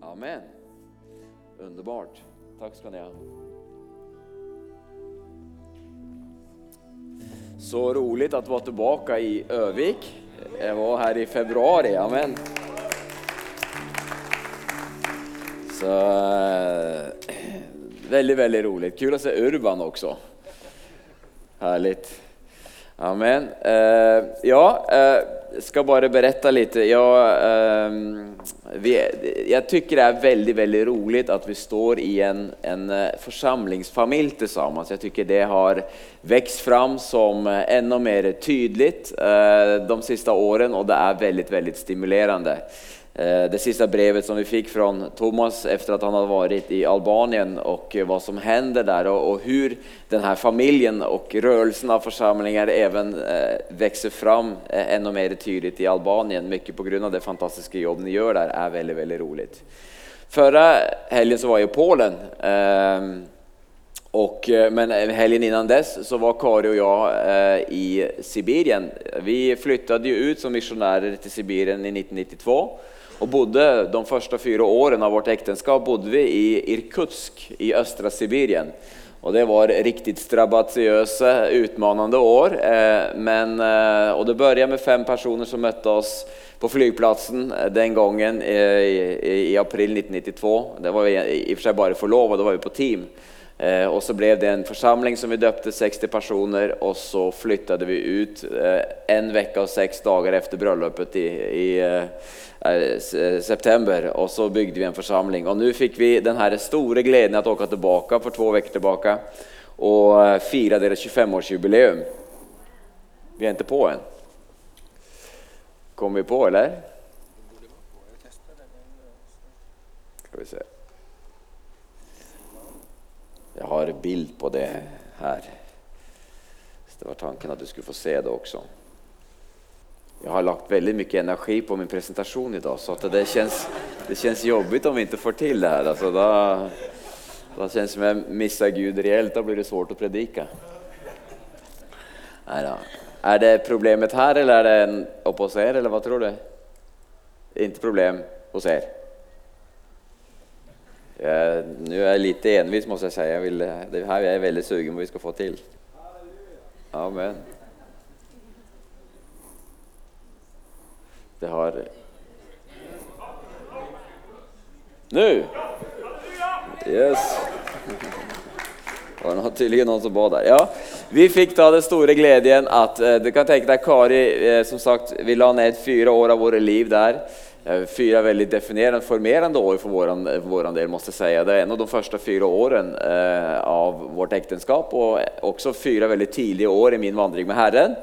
Amen. Underbart. Takk skal ni ha. Så roligt att vara tilbake i Övik. Jeg var her i februari. Amen. Så Veldig, veldig väldigt roligt. Kul å se Urban også. Herlig. Amen. Eh, ja, eh, skal bare berette litt. Jeg eh, vi, jag tycker det är väldigt, väldigt roligt att vi står i en, en eh, församlingsfamilj tillsammans. Jag tycker det har växt fram som enda ännu mer tydligt eh, de sista åren och det är väldigt, väldigt stimulerande. Eh, det sista brevet som vi fick från Thomas efter att han hade varit i Albanien och hva som händer där och hur den här familjen och rörelsen av församlingar även eh, växer fram ännu mer tydligt i Albanien. Mycket på grund av det fantastiska jobb ni gör där är väldigt, väldigt roligt. Förra helgen var jag i Polen. eh, och, men helgen innan dess så var Kari och jag i Sibirien. Vi flyttade ju ut som missionärer till Sibirien i 1992 och bodde de första fyra åren av vårt äktenskap bodde vi i Irkutsk i östra Sibirien. Och det var riktigt strabatiösa, utmanande år. Eh, men, eh, och det började med fem personer som mötte oss på flygplatsen eh, den gången i april 1992. Det var vi i och för sig bara förlovade, då var vi på team. Och så ble det en forsamling som vi døpte 60 personer og så flyttet vi ut en vecka og sex dagar efter bryllupet i, i september Og så bygde vi en forsamling. Og nå fikk vi den store gleden glädjen åke tilbake for för två tilbake og eh, fira deras 25-årsjubileum. Vi er ikke på en. Kommer vi på eller? Skal vi se. Jag har bild på det her. Hvis Det var tanken at du skulle få se det også. Jeg har lagt veldig mye energi på min presentasjon i dag, så det, kjennes, det känns jobbigt om vi ikke får til det her. Altså, da, da kjennes det som jeg mister Gud reelt. Da blir det svårt å predike. Nej då. Är det problemet her, eller er det uppe hos er eller hva tror du? Ikke problem hos er? Jag, er jeg litt envis jeg jag säga. Jag vill, det her er jeg veldig sugen på vi skal få til. Amen. Det har... Nå! Yes. Det var naturligvis noen som ba der. Ja, vi fikk da den store glede igjen. eh, du kan tenke deg Kari, eh, som sagt, vi la ned fire år av våre liv där. Eh, fyra väldigt definierande, formerande år våran, för del måste jag säga. Det är en av de första fyra åren av vårt äktenskap och också fyra väldigt tidiga år i min vandring med Herren.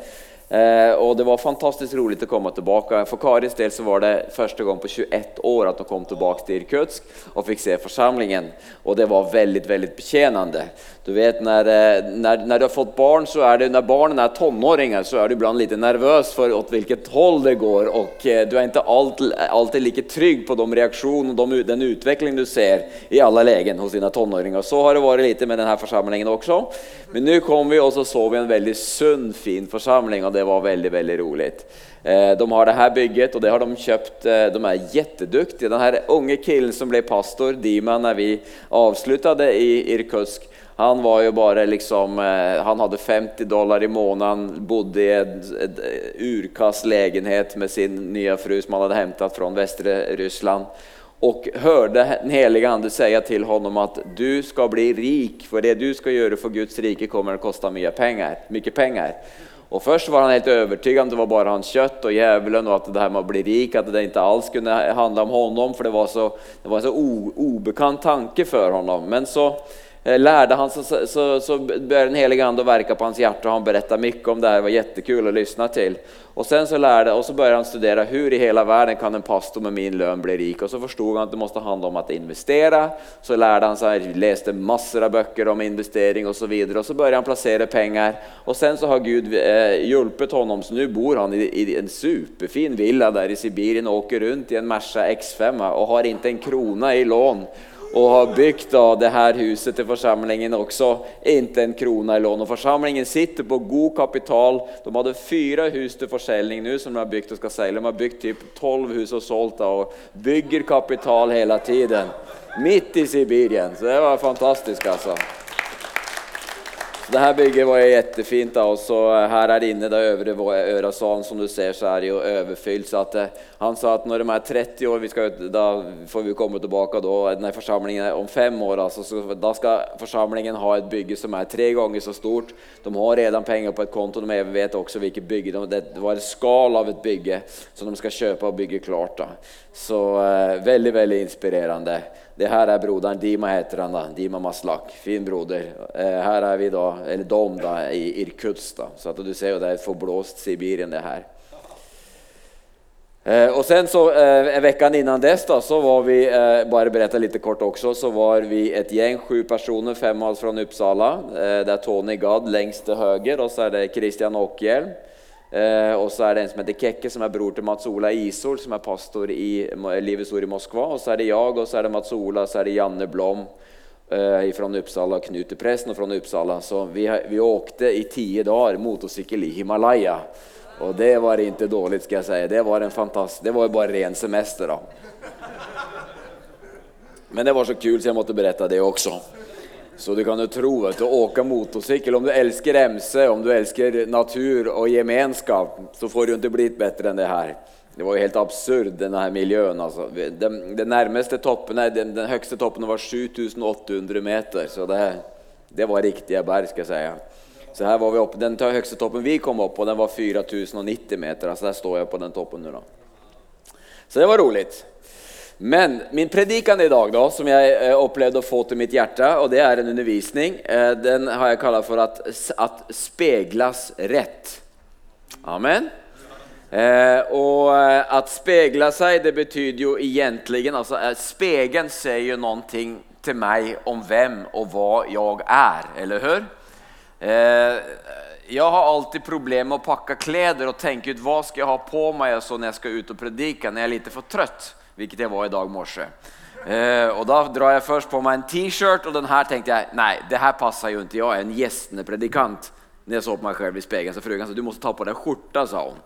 Eh, og det var fantastiskt roligt att komma tillbaka. För Karis del så var det første gang på 21 år at hun kom tilbake til Irkutsk og fikk se forsamlingen. Og det var veldig, veldig betjenende. Du vet når, når, när du har fått barn så er det, når barnen er tonåringer, så er du ibland litt nervøs for åt hvilket håll det går och eh, du er ikke alltid, alltid like trygg på de reaksjonene og de, den utviklingen du ser i alle lägen hos dine tonåringar. Så har det vært lite med denne forsamlingen også. Men nå kom vi og så så vi en veldig sunn, fin forsamling. och det var väldigt, väldigt roligt. Eh, de har det här bygget och det har de köpt. De är jätteduktiga. Den här unge killen som blev pastor, Dima, när vi avslutade i Irkutsk, han var ju bara liksom, eh, han hade 50 dollar i månaden, bodde i en urkast lägenhet med sin nya fru som han hade hämtat från västra Ryssland och hörde den helige Ande säga till honom att du ska bli rik, för det du ska göra för Guds rike kommer att kosta mycket pengar. Mycket pengar. Och Først var han helt overbevist om det var bare hans kjøtt og djevelen og at det her med å bli rik, at det ikke alls kunne handle om honom, for det var, så, det var en så obekant tanke for honom. Men så lärde han så, så, så började den helige ande verka på hans hjärta och han berättade mycket om det här, det var jättekul att lyssna till. Och sen så lärde, och så började han studera hur i hela världen kan en pastor med min lön bli rik? Och så förstod han att det måste handla om att investera. Så lärde han sig, läste massor av böcker om investering och så vidare och så började han placera pengar. Och sen så har Gud eh, hjälpt honom så nu bor han i, i, en superfin villa där i Sibirien och åker runt i en Merca X5 och har inte en krona i lån och har bygd da, det her huset til forsamlingen også. Inte en krona i lån. Og forsamlingen sitter på god kapital. De hadde fire hus til försäljning nu som de har bygd og skal seile. De har bygd typ 12 hus og solgt da, og bygger kapital hele tiden. Midt i Sibirien. Så det var fantastiskt alltså. Det her bygget var jettefint. så her er inne det øvre Ørasalen som du ser så er det jo overfylt. så at eh, Han sa at når de er 30 år, skal, da får vi komme tilbake da, nei, forsamlingen om fem år, altså, så da skal forsamlingen ha et bygge som er tre ganger så stort. De har redan penger på et konto, de vet også hvilket bygge. De, det var et skal av et bygge som de skal kjøpe og bygge klart. da. Så eh, veldig, veldig inspirerende. Det här är brodern, Dima heter han, da. Dima Maslak, fin broder. Eh, her er vi da, eller de da, i Irkutsk. Da. Så du ser jo det er forblåst Sibirien det her. Eh, og sen så eh, veckan innan dess da, så var vi, eh, bare berätta lite kort også, så var vi et gjeng, sju personer, fem av oss fra Uppsala. Eh, det er Tony Gadd lengst til høyre, og så er det Christian Åkerhielm. Eh, og så er det en som heter Kekke, som er bror til Mats Ola Isol, som er pastor i Livets Ord i Moskva. Og så er det jeg, og så er det Mats Ola, og så er det Janne Blom eh, fra Uppsala, Knutepresten fra Uppsala. Så vi, vi åkte i ti dager motorsykkel i Himalaya. Og det var ikke dårlig, skal jeg si. Det var, en fantastisk, det var jo bare ren semester, da. Men det var så kult, så jeg måtte berette det også. Så du kan jo tro at å åke motorsykkel, om du elsker MC, om du elsker natur og gemenskap, så får du ikke blitt bedre enn det her. Det var jo helt absurd, denne her miljøen. Altså. Den, den, nærmeste toppen, den, den høyeste toppen var 7800 meter, så det, det var riktige berg, skal jeg si. Så her var vi oppe, Den høyeste toppen vi kom opp på, den var 4090 meter. altså Der står jeg på den toppen nå. Så det var rolig. Men min predikan i dag, da, som jeg eh, opplevde å få til mitt hjerte, og det er en undervisning, eh, den har jeg kalla for at, at speglas rett. Amen. Eh, og eh, at spegla seg, det betyr jo egentlig altså, Spegelen sier jo noe til meg om hvem og hva jeg er, eller hør? Eh, jeg har alltid problemer med å pakke klær og tenke ut hva skal jeg ha på meg altså, når jeg skal ut og predike når jeg er litt for trøtt vilket jeg var i dag morse. Eh, og Da drar jeg først på meg en t-shirt og den her tenkte jeg nei, det her passer jo ikke. Jeg er en gjestende predikant. Når jeg så på meg selv i spegeln så frugan sa, du måtte ta på deg skjorta sa hun.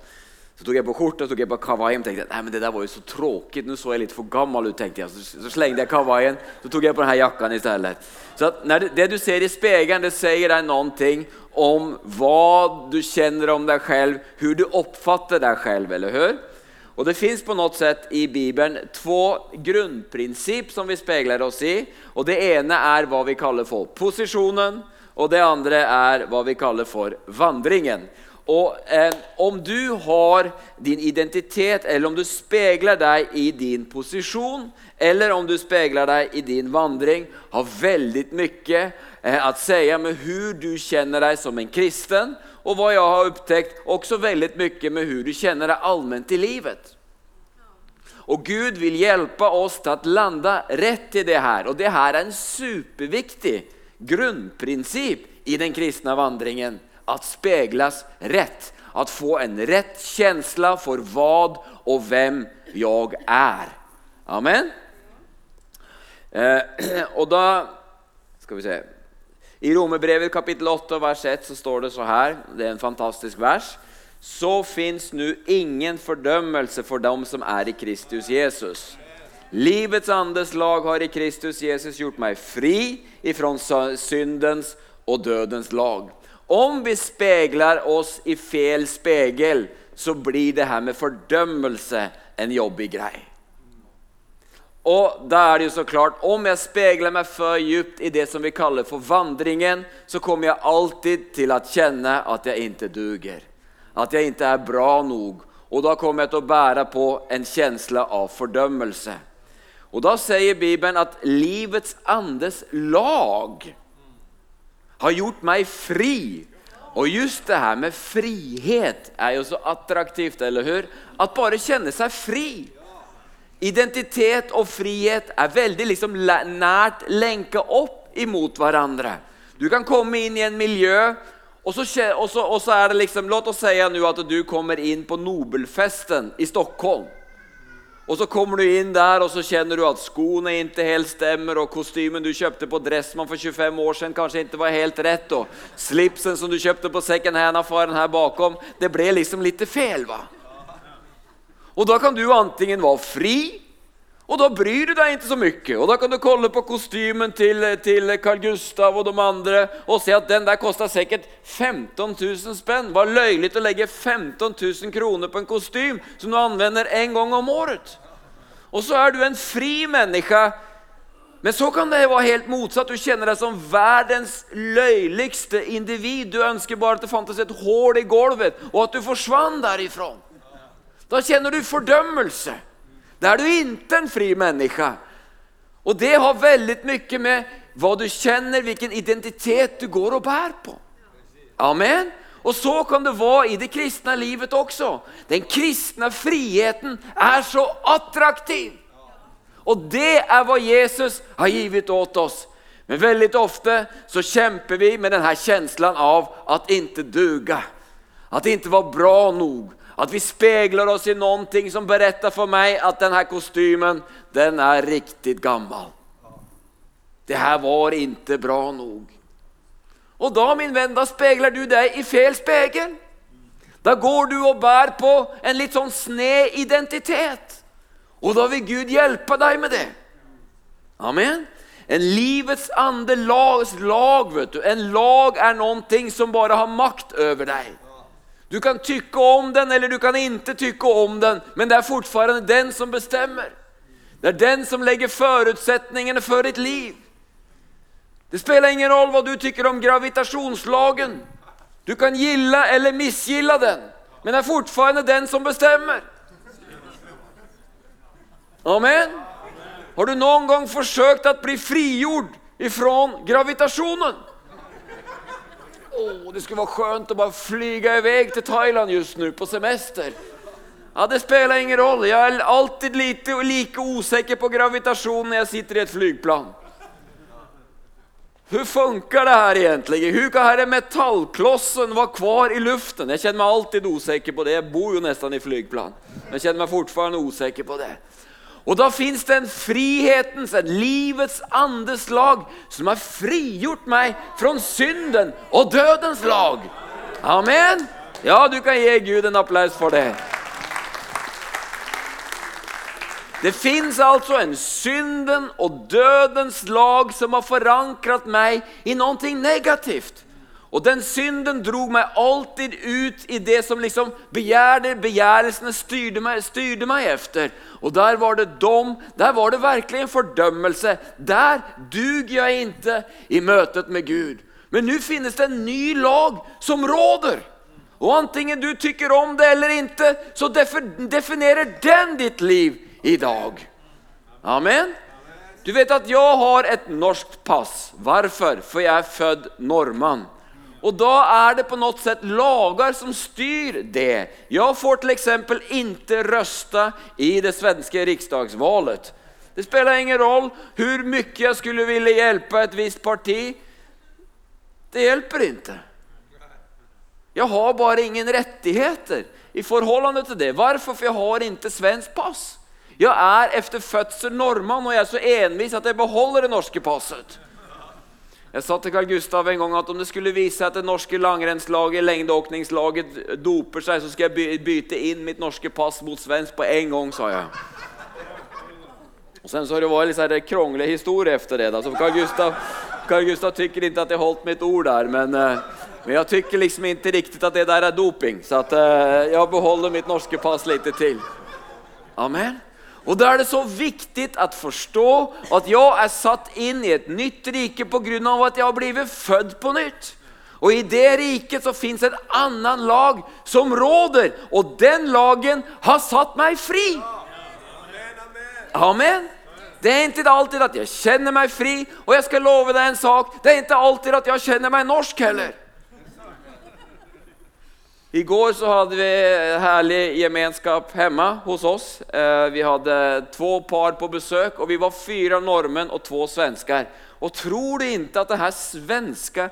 Så tog jeg på skjorta, tog jeg på kavajen og tenkte nei, men det der var jo så tråkig. Nå så jeg litt for gammel ut tenkte jeg. Så, så slengte jeg kavajen, så tog jeg på denne jakken i stedet. Så at, det, det du ser i spegeln, det sier deg noen ting om hva du kjenner om deg selv, hur du oppfatter deg selv. eller hur? Och det fins på något sätt i Bibeln två grunnprinsipp som vi spegler oss i. Og det ene er hva vi kaller for posisjonen, og det andre er hva vi kaller for vandringen. Og eh, om du har din identitet eller om du spegler deg i din posisjon, eller om du spegler deg i din vandring har veldig eh, att säga med hur du känner dig som en kristen och vad jag har upptäckt också väldigt mycket med hur du känner dig allmänt i livet. Och Gud vill hjälpa oss till att landa rätt i det här. Och det här är en superviktig grundprincip i den kristna vandringen. Att speglas rätt. Att få en rätt känsla för vad och vem jag är. Amen. Eh, och då ska vi se. I Romerbrevet kapittel 8 vers 1 så står det så her, det er en fantastisk vers. Så fins nu ingen fordømmelse for dem som er i Kristus Jesus. Livets andes lag har i Kristus Jesus gjort meg fri ifrån syndens og dødens lag. Om vi speglar oss i fel spegel så blir det her med fordømmelse en jobbig grej. Och da er det jo så klart om jeg speiler meg for djupt i det som vi kaller for vandringen så kommer jeg alltid til å kjenne at jeg ikke duger. At jeg ikke er bra nok. Og da kommer jeg til å bære på en kjensle av fordømmelse. Og da sier Bibelen at livets andes lag har gjort meg fri. Og just det her med frihet er jo så attraktivt, eller hur? At bare kjenne seg fri. Identitet og frihet er veldig liksom nært lenka opp imot hverandre. Du kan komme inn i en miljø, og så, og så, og så er det liksom Låt oss si at du kommer inn på Nobelfesten i Stockholm. Og så kommer du inn der, og så kjenner du at skoene ikke helt stemmer, og kostymen du kjøpte på Dressmann for 25 år siden, kanskje ikke var helt rett, og slipsen som du kjøpte på second hand-affären her bakom, det ble liksom litt fel va? Och da kan du antingen være fri og da bryr du deg ikke så mye. Og da kan du kolla på kostymen til, til Carl Gustav og de andre og se at den der kosta sikkert 15 000 spenn. Var løyelig å legge 15 000 kroner på en kostym som du anvender en gang om året. Og så er du en fri menneske. Men så kan det være helt motsatt. Du kjenner deg som verdens løyligste individ. Du ønsker bare at det fantes et hål i golvet og at du forsvant därifrån. Då kjenner du fordømmelse. Da er du inte en fri människa. Og det har veldig mye med hva du kjenner, hvilken identitet du går og bærer på. Amen. Og så kan det være i det kristne livet også. Den kristne friheten er så attraktiv. Og det er hva Jesus har givet åt oss. Men veldig ofte så kjemper vi med denne kjenslen av at ikke duga. det ikke var bra nog. Att vi speglar oss i någonting som berättar för mig att den här kostymen, den är riktigt gammal. Det här var inte bra nog. Och då min vän, då speglar du dig i fel spegel. Da går du og bærer på en litt sånn sned identitet. Og da vil Gud hjelpe deg med det. Amen. En livets ande lags lag, vet du. En lag er noen ting som bare har makt over dig. Du kan tykke om den eller du kan inte tykke om den, men det er fortfarande den som bestemmer. Det er den som legger forutsetningene for ditt liv. Det spiller ingen roll hva du tycker om gravitationslagen. Du kan gilla eller misgilla den, men det er fortfarande den som bestemmer. Amen. Har du noen gang forsøkt å bli frigjord ifrån gravitationen? Åh, det skulle vara skönt att bara flyga iväg till Thailand just nu på semester. Ja, det spelar ingen roll. Jag är alltid lite lika osäker på gravitation när jag sitter i ett flygplan. Hur funkar det här egentligen? Hur kan här metallklossen vara kvar i luften? Jag känner mig alltid osäker på det. Jag bor ju nästan i flygplan. Men jag känner mig fortfarande osäker på det. Och da fins det en frihetens, en livets andes lag som har frigjort meg fra synden og dødens lag. Amen. Ja, du kan gi Gud en applaus for det. Det fins altså en synden og dødens lag som har forankret meg i noe negativt. Och den synden drog meg alltid ut i det som liksom begärde, begjærelsene styrde meg, styrde meg efter. Og der var det dom, der var det virkelig en fordømmelse. Der duger jeg inte i møtet med Gud. Men nå finnes det en ny lag som råder. Og antingen du tykker om det eller ikke, så definerer den ditt liv i dag. Amen. Du vet at jeg har et norskt pass. Hvorfor? For jeg er født norrman. Och da er det på noe sett lagar som styr det. Jeg får till ikke røste i det svenske riksdagsvalet. Det spiller ingen roll hvor mye jeg skulle ville hjelpe et visst parti. Det hjelper ikke. Jeg har bare ingen rettigheter i forhold til det. Hvorfor? For jeg har ikke svensk pass. Jeg er etter fødsel nordmann, og jeg er så envis at jeg beholder det norske passet. Jag sa til Carl Gustav en gang at om det skulle vise seg at det norske langrennslaget, lengdeåkningslaget, doper seg, så skal jeg bytte inn mitt norske pass mot svensk på en gang, sa jeg. Och sen så har det en lite krånglig historia efter det. Alltså Carl, Gustav, Carl Gustav tycker inte att jag hållit mitt ord där, men, eh, men jag tycker liksom inte riktigt att det där är doping. Så att, eh, jag behåller mitt norske pass lite till. Amen. Och Da er det så viktig å forstå at jeg er satt inn i et nytt rike på at jag har blitt født på nytt. Og i det riket så fins et annet lag som råder og den lagen har satt meg fri. Amen. Det er ikke alltid at jeg kjenner meg fri og jeg skal love deg en sak, det er ikke alltid at jeg kjenner meg norsk heller. Igår så hadde vi herlig gemenskap hjemme hos oss. Eh, vi hadde to par på besøk, og vi var fire nordmenn og to svensker. Og tror du ikke at denne svenske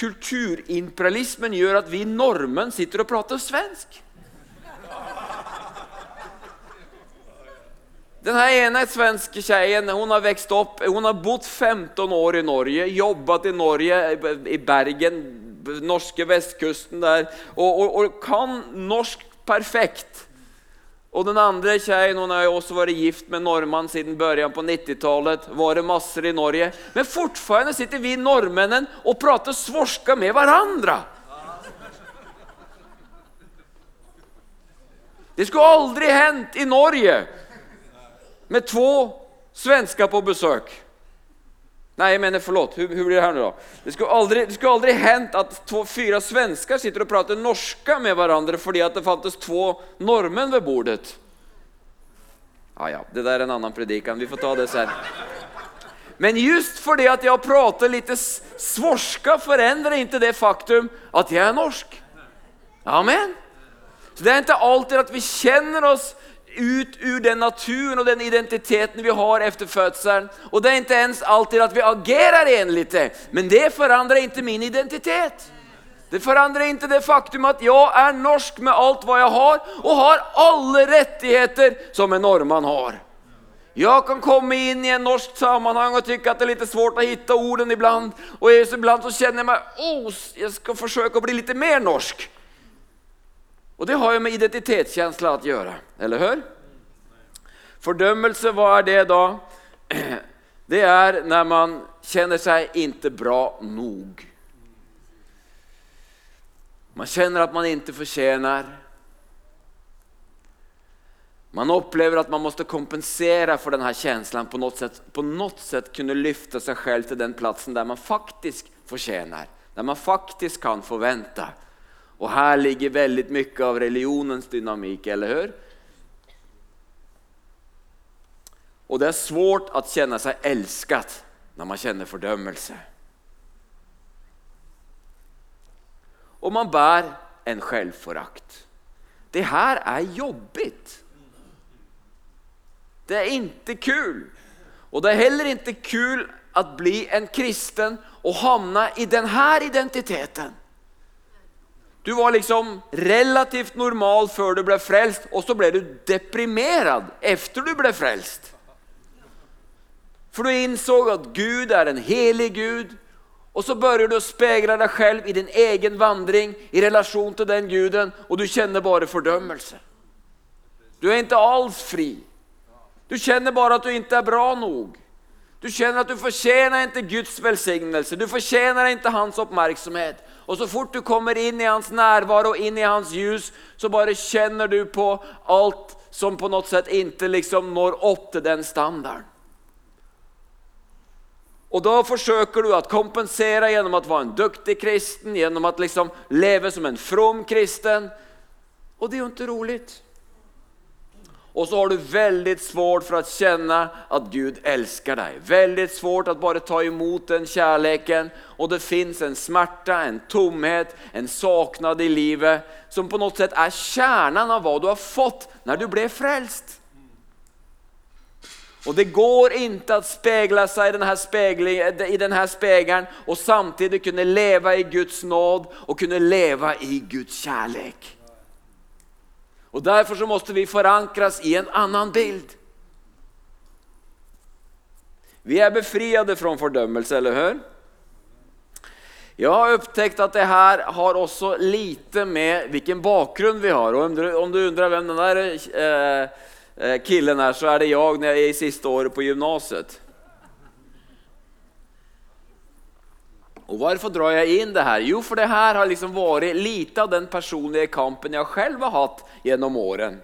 kulturimperialismen gjør at vi nordmenn sitter og prater svensk? Den här ena svenske tjejen hon har växt upp, hon har bott 15 år i Norge, jobbat i Norge, i Bergen, norske vestkysten der. Og, og, og kan norsk perfekt. Og den andre tjejen hon har også vært gift med nordmann siden børjan på 90-talet, varit masser i Norge. Men fortfarande sitter vi nordmennene og prater svorska med hverandre. Det skulle aldri hendt i Norge med två svenskar på besök. Nej, jeg mener, forlåt. hur, hur blir det här nu då? Det skulle aldri, det skulle aldrig hänt att två, fyra svenskar sitter og prater norska med hverandre fordi at det fantes två norrmän ved bordet. Ja, ja, det der er en annen predikan, vi får ta det sen. Men just fordi at jeg prater litt svorska forandrer ikke det faktum at jeg er norsk. Amen. Så det er ikke alltid at vi kjenner oss ut ur den naturen och den identiteten vi har efter födseln. Och det är inte ens alltid att vi agerar enligt det, men det förändrar inte min identitet. Det forandrer ikke det faktum at jeg er norsk med alt hva jeg har og har alle rettigheter som en nordmann har. Jeg kan komme inn i en norsk sammanhang og tykke at det er litt svårt å finne orden ibland. Og ibland så kjenner jeg meg oh, skal forsøke å bli litt mer norsk. Och det har ju med identitetskänsla att göra, eller hur? Fördömelse, vad är det då? Det är när man känner sig inte bra nog. Man känner att man inte förtjänar. Man upplever att man måste kompensera för den här på något sätt, på något sätt kunna lyfta sig själv till den platsen där man faktiskt förtjänar, där man faktiskt kan förvänta. Och här ligger väldigt mycket av religionens dynamik, eller hur? Och det är svårt att känna sig älskad när man känner fördömelse. Och man bär en självförakt. Det här är jobbigt. Det är inte kul. Och det är heller inte kul att bli en kristen och hamna i den här identiteten. Du var liksom relativt normal før du ble frelst, og så ble du deprimerad efter du ble frelst. For du insåg at Gud er en helig Gud og så begynner du å speile deg selv i din egen vandring i relasjon til den guden og du kjenner bare fordømmelse. Du er ikke alls fri. Du kjenner bare at du ikke er bra nog. Du kjenner at du fortjener ikke Guds velsignelse, du fortjener ikke hans oppmerksomhet. Og så fort du kommer inn i hans nærvær og inn i hans ljus, så bare kjenner du på alt som på noe sett ikke liksom når opp til den standarden. Og da forsøker du å kompensere gjennom å være en duktig kristen, gjennom å liksom leve som en from kristen. Og det er jo ikke roligt. Och så har du väldigt svårt för att känna att Gud älskar dig. Väldigt svårt att bara ta emot den kärleken. Och det finns en smärta, en tomhet, en saknad i livet som på något sätt är kärnan av vad du har fått när du blev frälst. Och det går inte att spegla sig i den, här och samtidigt kunna leva i Guds nåd och kunna leva i Guds kärlek. Och därför så måste vi förankras i en annan bild. Vi är befriade från fördömelse, eller hur? Jag har upptäckt att det här har också lite med vilken bakgrund vi har. Och om du undrar vem den där eh, eh, killen är så är det jag när jag är i sista året på gymnasiet. Och varför drar jag in det här? Jo, för det här har liksom varit lite av den personliga kampen jag själv har haft genom åren.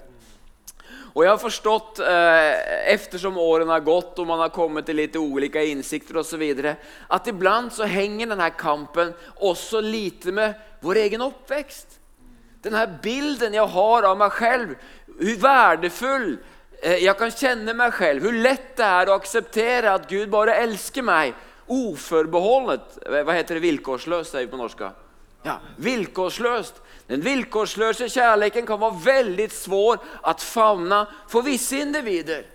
Och jag har förstått eh, eftersom åren har gått och man har kommit till lite olika insikter och så vidare, att ibland så hänger den här kampen också lite med vår egen uppväxt. Den här bilden jag har av mig själv, hur värdefull eh, jag kan känna mig själv, hur lätt det är att acceptera att Gud bara älskar mig oförbehållet, eh, vad heter det, villkorslöst säger vi på norska? Ja, villkorslöst. Den villkorslösa kärleken kan vara väldigt svår att famna för vissa individer.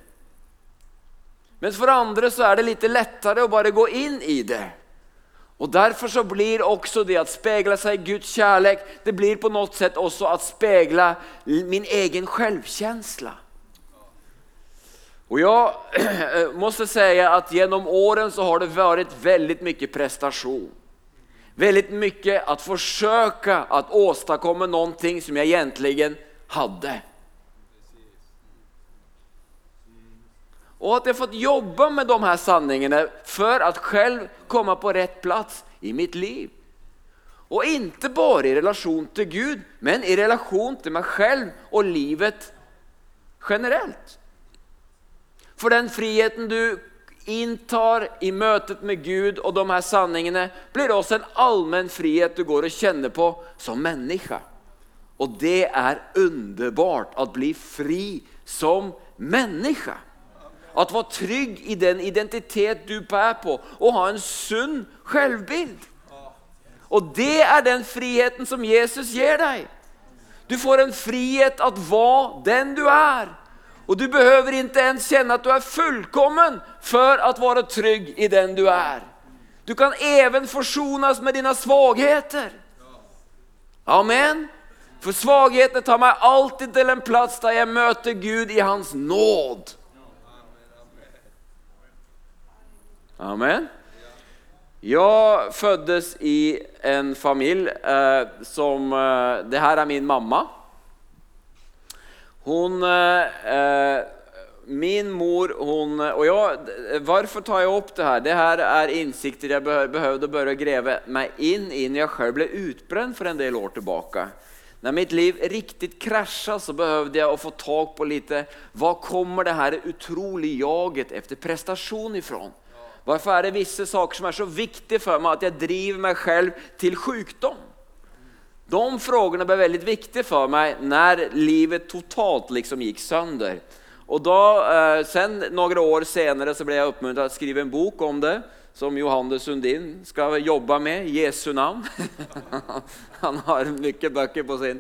Men för andra så är det lite lättare att bara gå in i det. Och därför så blir också det att spegla sig i Guds kärlek, det blir på något sätt också att spegla min egen självkänsla. Och jag måste säga att genom åren så har det varit väldigt mycket prestation. Väldigt mycket att försöka att åstadkomma någonting som jag egentligen hade. Och att jag fått jobba med de här sanningarna för att själv komma på rätt plats i mitt liv. Och inte bara i relation till Gud, men i relation till mig själv och livet generellt. För den friheten du inntar i møtet med Gud og de her sanningene, blir også en allmenn frihet du går og kjenner på som menneske. Og det er underbart å bli fri som menneske. At være trygg i den identitet du bærer på og ha en sunn selvbild. Og det er den friheten som Jesus gir deg. Du får en frihet at hva den du är. Och du behöver inte ens känna att du är fullkommen för att vara trygg i den du är. Du kan även försonas med dina svagheter. Amen. För svagheten tar mig alltid till en plats där jag möter Gud i hans nåd. Amen. Jag föddes i en familj eh, som, eh, det här är min mamma. Hon, eh, min mor, hon, och jag, varför tar jag upp det här? Det här är insikter jag behövde börja gräva mig in i när jag själv blev utbränd för en del år tillbaka. När mitt liv riktigt kraschade så behövde jag få tag på lite, var kommer det här otroliga jaget efter prestation ifrån? Varför är det vissa saker som är så viktiga för mig att jag driver mig själv till sjukdom? De frågorna blev väldigt viktiga för mig när livet totalt liksom gick sönder. Och då, eh, sen några år senere så jeg jag uppmuntrad att skriva en bok om det som Johannes Sundin skal jobbe med, Jesu navn. Han har mye bøker på sin,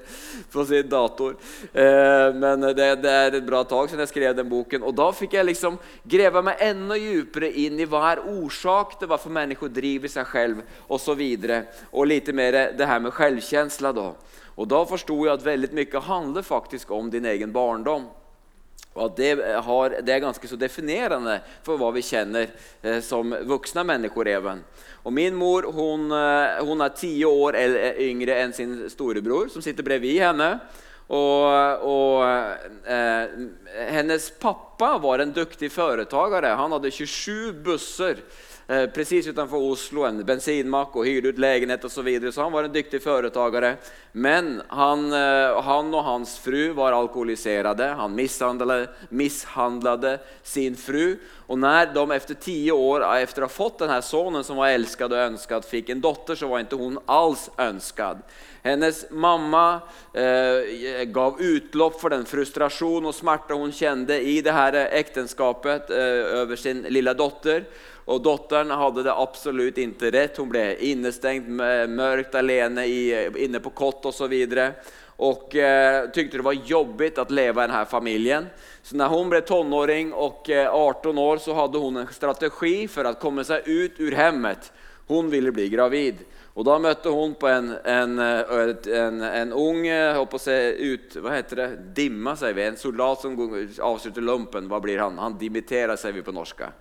på sin dator. Eh, men det, det, er et bra tag siden jeg skrev den boken Og da fikk jeg liksom greve meg enda dypere inn i hva er orsak til hvorfor mennesker driver seg selv Og så og litt lite mer det her med selvkjensla da. Og da forsto jeg at veldig mye handler faktisk om din egen barndom. Och at det, har, det er ganske så definerende for hva vi kjenner eh, som voksne mennesker. Even. Og min mor hun, hun er ti år yngre enn sin storebror som sitter bredvid henne. Og, og eh, hennes pappa var en duktig företagare. Han hadde 27 bussar Eh, precis utanför Oslo, en bensinmack och hyrde ut lägenhet och så vidare. Så han var en dyktig företagare. Men han, eh, han och hans fru var alkoholiserade. Han misshandlade, sin fru. Och när de efter tio år, efter att ha fått den här sonen som var älskad och önskad, fick en dotter så var inte hon alls önskad. Hennes mamma eh, gav utlopp för den frustration och smärta hon kände i det här äktenskapet eh, över sin lilla dotter. Och datteren hadde det absolut ikke rett. Hun ble innestengt, mørkt, alene inne på kott osv. Och eh, tyckte det var jobbigt å leve i denne familien. Så når hun ble tonåring och eh, 18 år så hadde hun en strategi for å komme seg ut ur hemmet. Hun ville bli gravid. Og da møtte hun på en, en, eh, en, en ung, se ut, vad heter det, dimma sier vi, en soldat som avslutter lumpen, Hva blir han? Han dimitterer, sier vi på norska.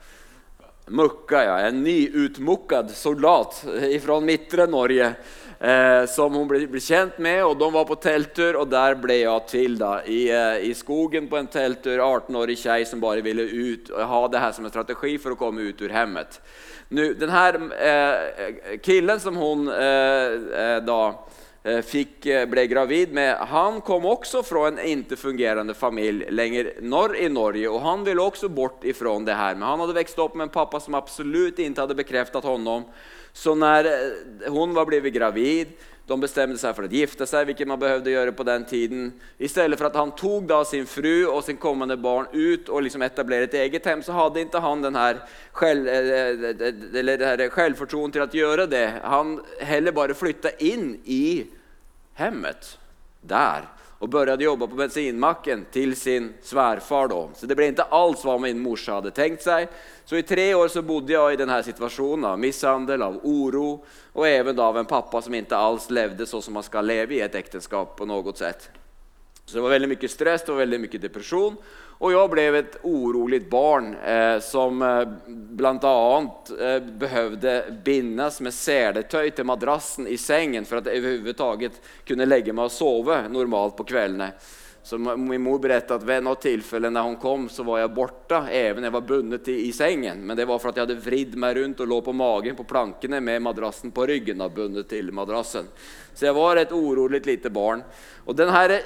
Mucka, ja, en nyutmukkad soldat fra mittre Norge eh, som hun ble, ble, kjent med og de var på telttur, og der ble jeg til. da, i, eh, i skogen på en telttur. 18-årig tjej som bare ville ut og ha det her som en strategi for å komme ut ur hemmet. Nu, den her eh, killen som hun eh, eh då, Eh, blev gravid med, han kom også fra en ikke fungerende familie lenger norr i Norge og han ville også bort ifrån det her. Men han hadde vokst opp med en pappa som absolutt ikke hadde bekreftet honom. Så när hun hon var blivit gravid de bestämde sig för att gifta sig, vilket man behövde göra på den tiden. Istället för att han tog då sin fru och sin kommande barn ut och liksom etablerade ett eget hem så hade inte han den här, själv, eh, eller det här det. Han heller bara flytta in i hemmet där och började jobba på bensinmacken till sin svärfar då. Så det blev inte alls vad min morsa hade tänkt sig. Så i tre år så bodde jag i den här situationen av misshandel, av oro och även av en pappa som inte alls levde så som man ska leva i ett äktenskap på något sätt. Så det var väldigt mycket stress, det var väldigt mycket depression. Och jag blev ett oroligt barn eh, som eh, bland annat eh, behövde bindas med seletøy til madrassen i sengen for at jeg överhuvudtaget kunne legge meg og sove normalt på kveldene. Så min mor berättade at ved något tillfälle när hon kom så var jeg borta även jeg var bundet i, i sengen. Men det var for at jeg hadde vridd meg rundt og lå på magen på plankene med madrassen på ryggen och bundet til madrassen. Så jeg var et urolig lite barn. Og den här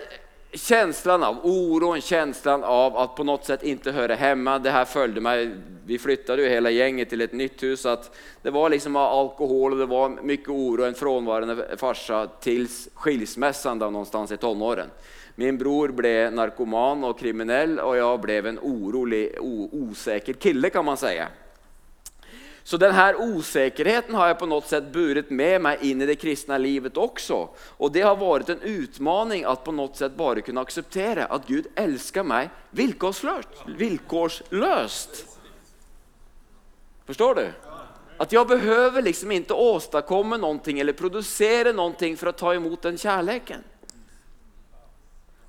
känslan av oron, känslan av att på något sätt inte höra hemma, det här följde mig. Vi flyttade ju hela gänget till ett nytt hus, att det var liksom alkohol och det var mycket oro, en frånvarande farsa tills skilsmässan då någonstans i tonåren. Min bror blev narkoman och kriminell och jag blev en orolig, osäker kille kan man säga. Så denne osäkerheten har jag på något sätt burit med mig in i det kristna livet också. Och det har varit en utmaning att på något sätt bara kunna acceptera att Gud älskar mig villkorslöst. villkorslöst. Förstår du? Att jag behöver liksom inte åstadkomma någonting eller producera någonting för att ta emot den kärleken.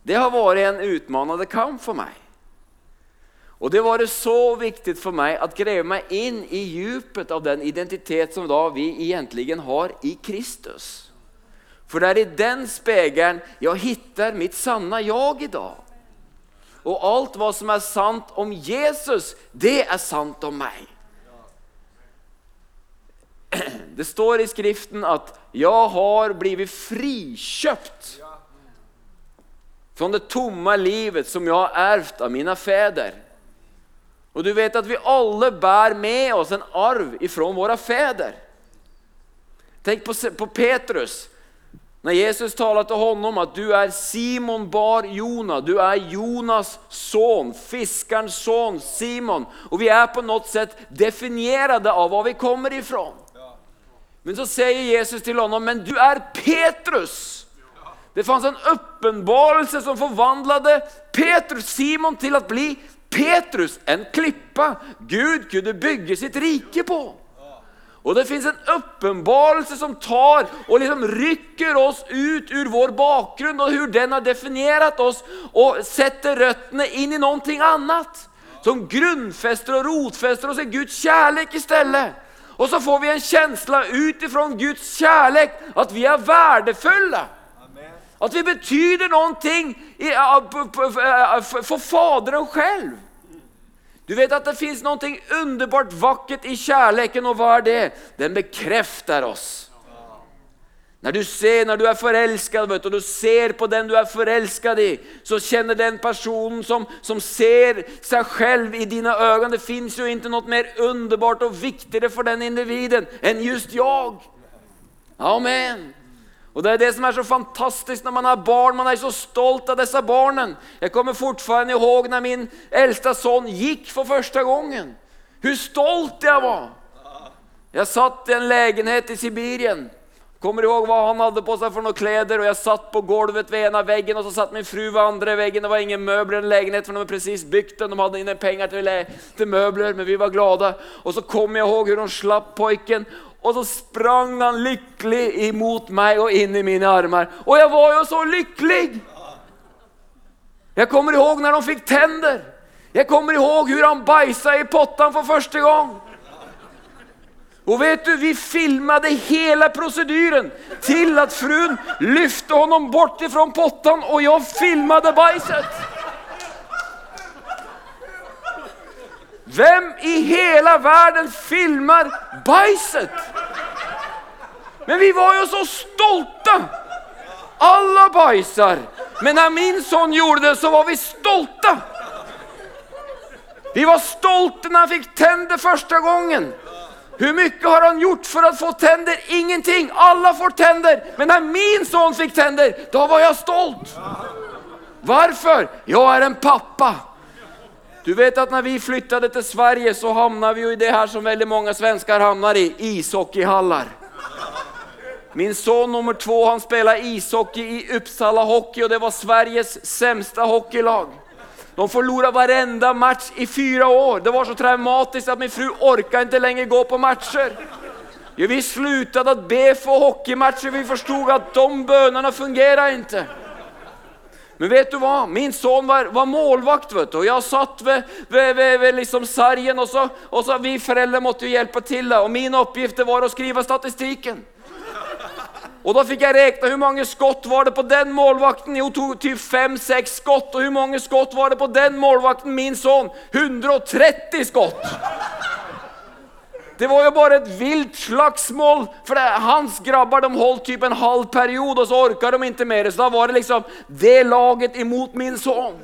Det har varit en utmanande kamp för mig. Och det var det så viktig for meg at greve meg inn i djupet av den identitet som da vi egentligen har i Kristus. For det er i den spegelen jeg hittar mitt sanna i dag. Og alt hva som er sant om Jesus, det er sant om meg. Det står i skriften at 'jeg har blivit frikjøpt' från det tomme livet som jeg har ärvt av mine fäder. Och du vet at vi alle bærer med oss en arv ifrån våre fedre. Tenk på, Petrus. Når Jesus taler til honom at du er Simon bar Jona, du er Jonas son, fiskerens son Simon. Og vi er på noe sett definerte av hva vi kommer ifrån. Men så sier Jesus til honom, men du er Petrus. Det fanns en åpenbarelse som forvandlet Petrus, Simon til å bli Petrus, en klippe Gud kunne bygge sitt rike på. Og det fins en åpenbarelse som tar og liksom rykker oss ut ur vår bakgrunn, og hvor den har definert oss og setter røttene inn i noe annet. Som grunnfester og rotfester oss i Guds kjærlighet i stedet. Og så får vi en känsla utifrån Guds kjærlighet at vi er verdifulle. At vi betyder noe for Faderen själv. Du vet at det fins noe underbart vackert i kjærligheten, og hva er det? Den bekrefter oss. Når du ser, når du er forelska, og du ser på den du er forelska i, så kjenner den personen som, som ser seg selv i dina øyne det fins jo ikke noe mer underbart og viktigere for den individen enn just jeg. Amen. Och det er det som er så fantastisk når man har barn, man er så stolt av disse barnen. Jeg kommer fortfarande ihåg når min eldste son gikk for første gangen. Hvor stolt jeg var. Jeg satt i en legenhet i Sibirien. Kommer ihåg hva han hadde på seg for noen kläder Og jeg satt på golvet vid av veggen, og så satt min fru ved andre veggen. Det var ingen møbler i en legenhet, for de hadde precis bygd den. De hadde inne penger til, til møbler, men vi var glada. Og så kommer jeg ihåg hur de slapp pojken och så sprang han lykkelig imot meg og inn i mine armer. Og jeg var jo så lykkelig! Jeg kommer ihåg når de fikk tender. Jeg kommer ihåg hvor han bajsade i pottan for første gang. Og vet du, vi filmet hele proceduren til at frun lyfte honom bort ifrån pottan og jeg filmet bajset. Vem i hela verden filmar bajset? Men vi var jo så stolte! Alla bajsar. Men når min son gjorde det så var vi stolte. Vi var stolte når han fikk tänder første gangen. Hur mye har han gjort for å få tänder? Ingenting. Alle får tänder. Men når min son fikk tänder, da var jeg stolt. Hvorfor? Jeg er en pappa. Du vet att när vi flyttade till Sverige så hamnade vi jo i det her som veldig mange svenskar hamnar i, ishockeyhallar. Min son nummer två han spelade ishockey i Uppsala Hockey och det var Sveriges sämsta hockeylag. De förlorade varenda match i fyra år. Det var så traumatiskt att min fru orkade inte längre gå på matcher. Ja, vi slutade att be för hockeymatcher, vi förstod att de bönerna fungerar inte. Men vet du hva? Min son var, var målvakt, vet du. og jeg satt ved, ved, ved, ved liksom sargen. Og så, og så Vi foreldre måtte jo hjelpe til, og min oppgift var å skrive statistikken. Og Da fikk jeg regna hvor mange skott var det på den målvakten. Jo, typ fem-seks skott. Og hvor mange skott var det på den målvakten, min sønn? 130 skott! Det var jo bare et vilt slagsmål. For det, hans grabbar de holdt typ en halv periode, og så orka de ikke mer. Så da var det liksom det laget imot min sønn.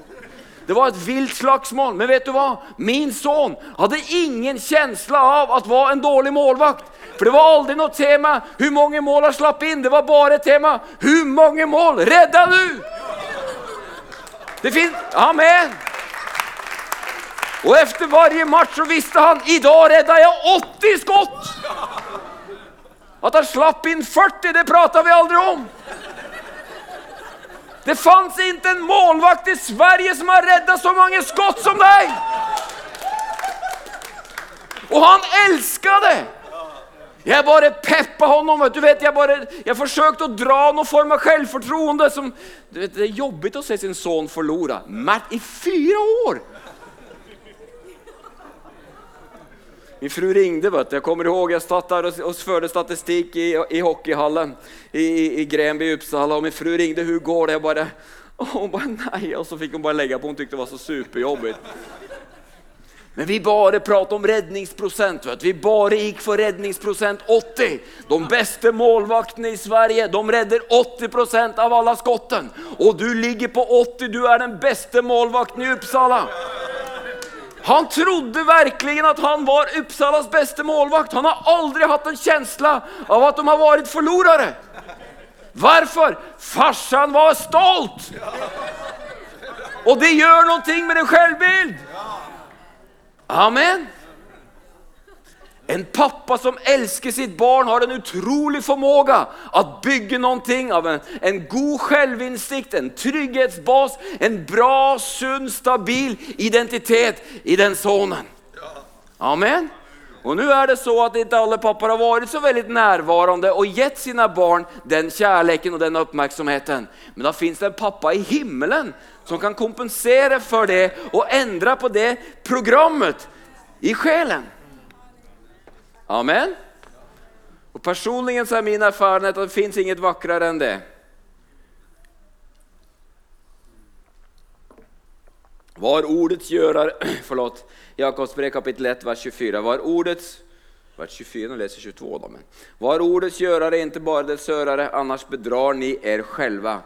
Det var et vilt slagsmål. Men vet du hva? Min sønn hadde ingen kjensle av at var en dårlig målvakt. For det var aldri noe tema hvor mange mål han slapp inn. Det var bare tema hvor mange mål redda du? Det finnes Amen. Og etter varje match så visste han i dag redda jeg 80 skott! At han slapp inn 40, det prata vi aldri om. Det fanns ikke en målvakt i Sverige som har redda så mange skott som deg! Og han elska det! Jeg bare peppa honom. Du vet, jeg, bare, jeg forsøkte å dra noen form av selvfortroende. Som, du vet, det er jobbig å se sin sønn forlore. I fire år! Min fru ringde. Vet du. Jag kommer ihåg jag satt där och, och förde statistik i, i hockeyhallen i, i, i Gränby, Uppsala. Och min fru ringde. Hur går det? Jag bara, och hon bara nej. Och så fick hon bara lägga på. Hon tyckte det var så superjobbigt. Men vi bare pratet om redningsprosent. Vet. Vi bare gikk for redningsprosent 80. De beste målvaktene i Sverige de redder 80% av alle skotten. Og du ligger på 80. Du er den beste målvakten i Uppsala. Han trodde virkelig at han var Uppsalas beste målvakt. Han har aldri hatt en kjensle av at de har vært forlorere. Hvorfor? Farsan var stolt! Og det gjør noe med en selvbild. Amen. En pappa som elsker sitt barn, har en utrolig formåga att bygge noe av en, en god selvinnsikt, en trygghetsbas, en bra, sunn, stabil identitet i den sønnen. Amen. Og nå er det så at ikke alle pappaer har vært så veldig nærværende og gitt sine barn den kjærligheten og den oppmerksomheten. Men da fins det en pappa i himmelen som kan kompensere for det og endre på det programmet i sjelen. Amen. Och personligen så är min erfarenhet att det finns inget vackrare än det. Var ordets görare, Jakobs brev kapittel 1, vers 24. Var ordets, vers 24, nå leser 22 da, men. Var ordets görare, inte bara dess hörare, annars bedrar ni er själva.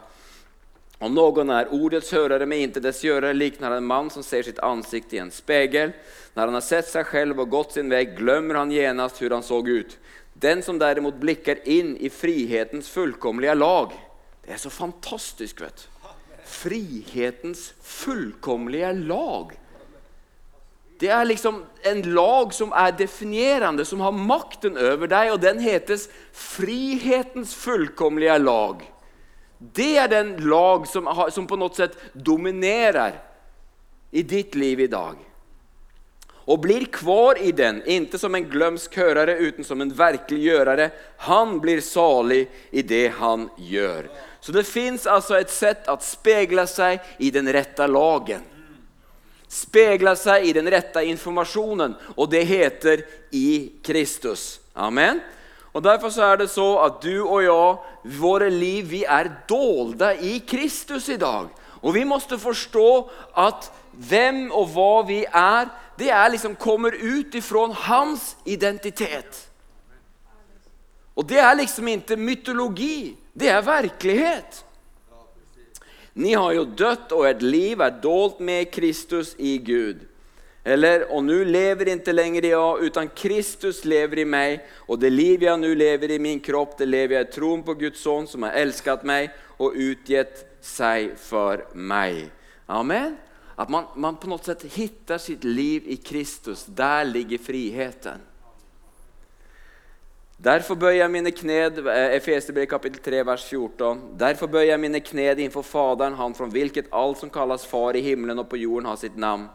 Om någon är ordets hörare men inte dess görare liknar en man som ser sitt ansikte i en spegel. När han har sett sig själv och gått sin väg glömmer han genast hur han såg ut. Den som däremot blickar in i frihetens fullkomliga lag. Det är så fantastiskt. Vet Frihetens fullkomliga lag. Det er liksom en lag som er definierende, som har makten over deg, og den hetes frihetens fullkomlige lag. Det er den lag som, som på noe sett dominerer i ditt liv i dag. Og blir kvar i den, ikke som en glömsk hørere, uten som en virkelig gjørere. Han blir salig i det han gjør. Så det fins altså et sett å speile seg i den rette lagen. Speile seg i den rette informasjonen, og det heter i Kristus. Amen. Og Derfor så er det så at du og jeg, våre liv, vi er dolda i Kristus i dag. Og vi måtte forstå at hvem og hva vi er, det er liksom kommer ut ifrån hans identitet. Og det er liksom ikke mytologi, det er virkelighet. Ni har jo dødt, og et liv er dolt med Kristus i Gud. Eller, och nu lever inte längre jag, utan Kristus lever i mig. Och det liv jag nu lever i min kropp, det lever jag i tron på Guds son som har älskat mig och utgett sig för mig. Amen. Att man, man på något sätt hittar sitt liv i Kristus, där ligger friheten. Derfor bøyer jeg mine kned, Efesierbrevet kapittel 3, vers 14. Derfor bøyer jeg mine kned innenfor Faderen, han fra hvilket alt som kalles far i himmelen og på jorden har sitt namn.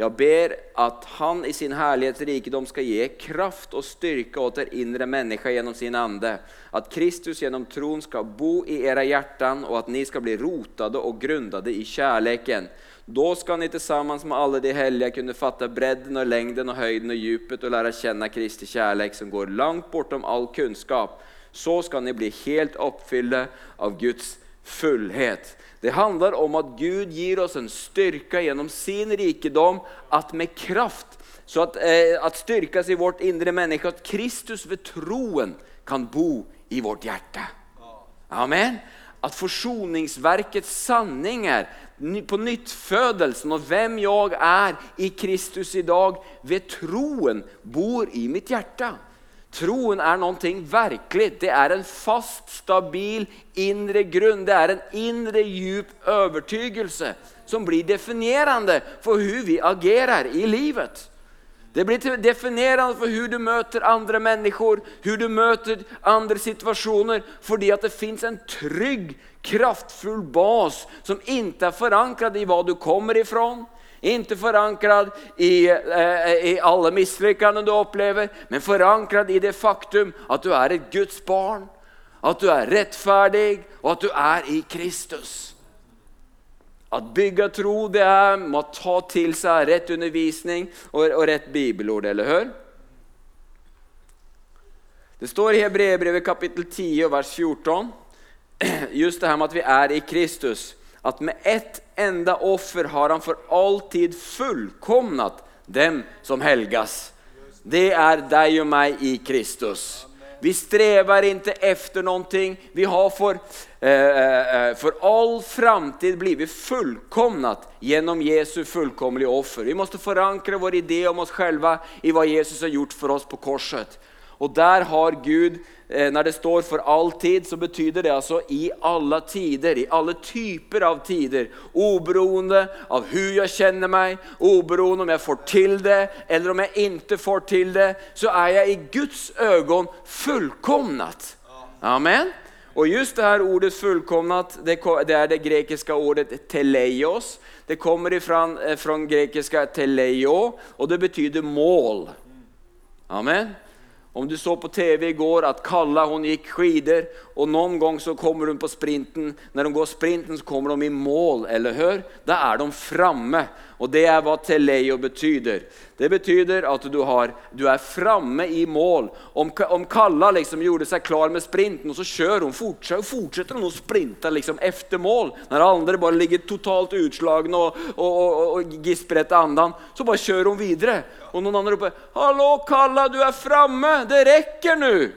Jag ber att han i sin härlighets rikedom ska ge kraft och styrka åt er inre människa genom sin ande. Att Kristus genom tron ska bo i era hjärtan och att ni ska bli rotade och grundade i kärleken. Då ska ni tillsammans med alla de heliga kunna fatta bredden och längden och höjden och djupet och lära känna Kristi kärlek som går långt bortom all kunskap. Så ska ni bli helt uppfyllda av Guds fullhet. Det handler om at Gud gir oss en styrke gjennom sin rikedom at med kraft, så at, eh, at styrkes i vårt indre menneske, at Kristus ved troen kan bo i vårt hjerte. Amen. At forsoningsverkets sanninger, på nyttfødelsen og hvem jeg er i Kristus i dag, ved troen bor i mitt hjärta. Troen er noe virkelig. Det er en fast, stabil indre grunn. Det er en indre, djup overtygelse som blir definerende for hvordan vi agerer i livet. Det blir definerende for hvordan du møter andre mennesker, hvordan du møter andre situasjoner, fordi at det fins en trygg, kraftfull bas som ikke er forankret i hva du kommer ifrån, inte förankrad i, eh, i alla misslyckanden du upplever, men förankrad i det faktum att du är ett Guds barn, att du är rättfärdig och att du är i Kristus. Att bygga tro det är att ta till sig rätt undervisning och, och rätt bibelord, eller hur? Det står i Hebreerbrevet kapitel 10, vers 14, just det här med att vi är i Kristus att med ett enda offer har han för alltid fullkomnat dem som helgas. Det är dig och mig i Kristus. Vi strävar inte efter någonting, vi har för, eh, eh, för all framtid blivit fullkomnat genom Jesu fullkomliga offer. Vi måste förankra vår idé om oss själva i vad Jesus har gjort för oss på korset. Och där har Gud, eh, när det står för alltid så betyder det altså i alle tider, i alle typer av tider. Oberoende av hur jeg kjenner meg, oberoende om jeg får til det eller om jeg ikke får til det, så er jeg i Guds øyne fullkomnat. Amen. Og just det her ordet fullkomnat, det er det grekiske ordet teleios. Det kommer fra, eh, grekiske teleio og det betyder mål. Amen. Om du så på tv i går att Kalla hon gikk skidor og noen gång så kommer hun på sprinten. Når de går sprinten så kommer de i mål, eller hur? Da er de framme. Och det er hva teleio betyder. Det betyder at du, har, du er framme i mål. Om, om Kalla liksom gjorde seg klar med sprinten og så kjører hun, fortsätter, fortsetter hun å sprinta liksom efter mål. Når andre bare ligger totalt utslagne og, og, og, og gisper etter andan, så bare kjører hun videre. Og noen andre roper 'Hallo, Kalla du er framme, det rekker nå!'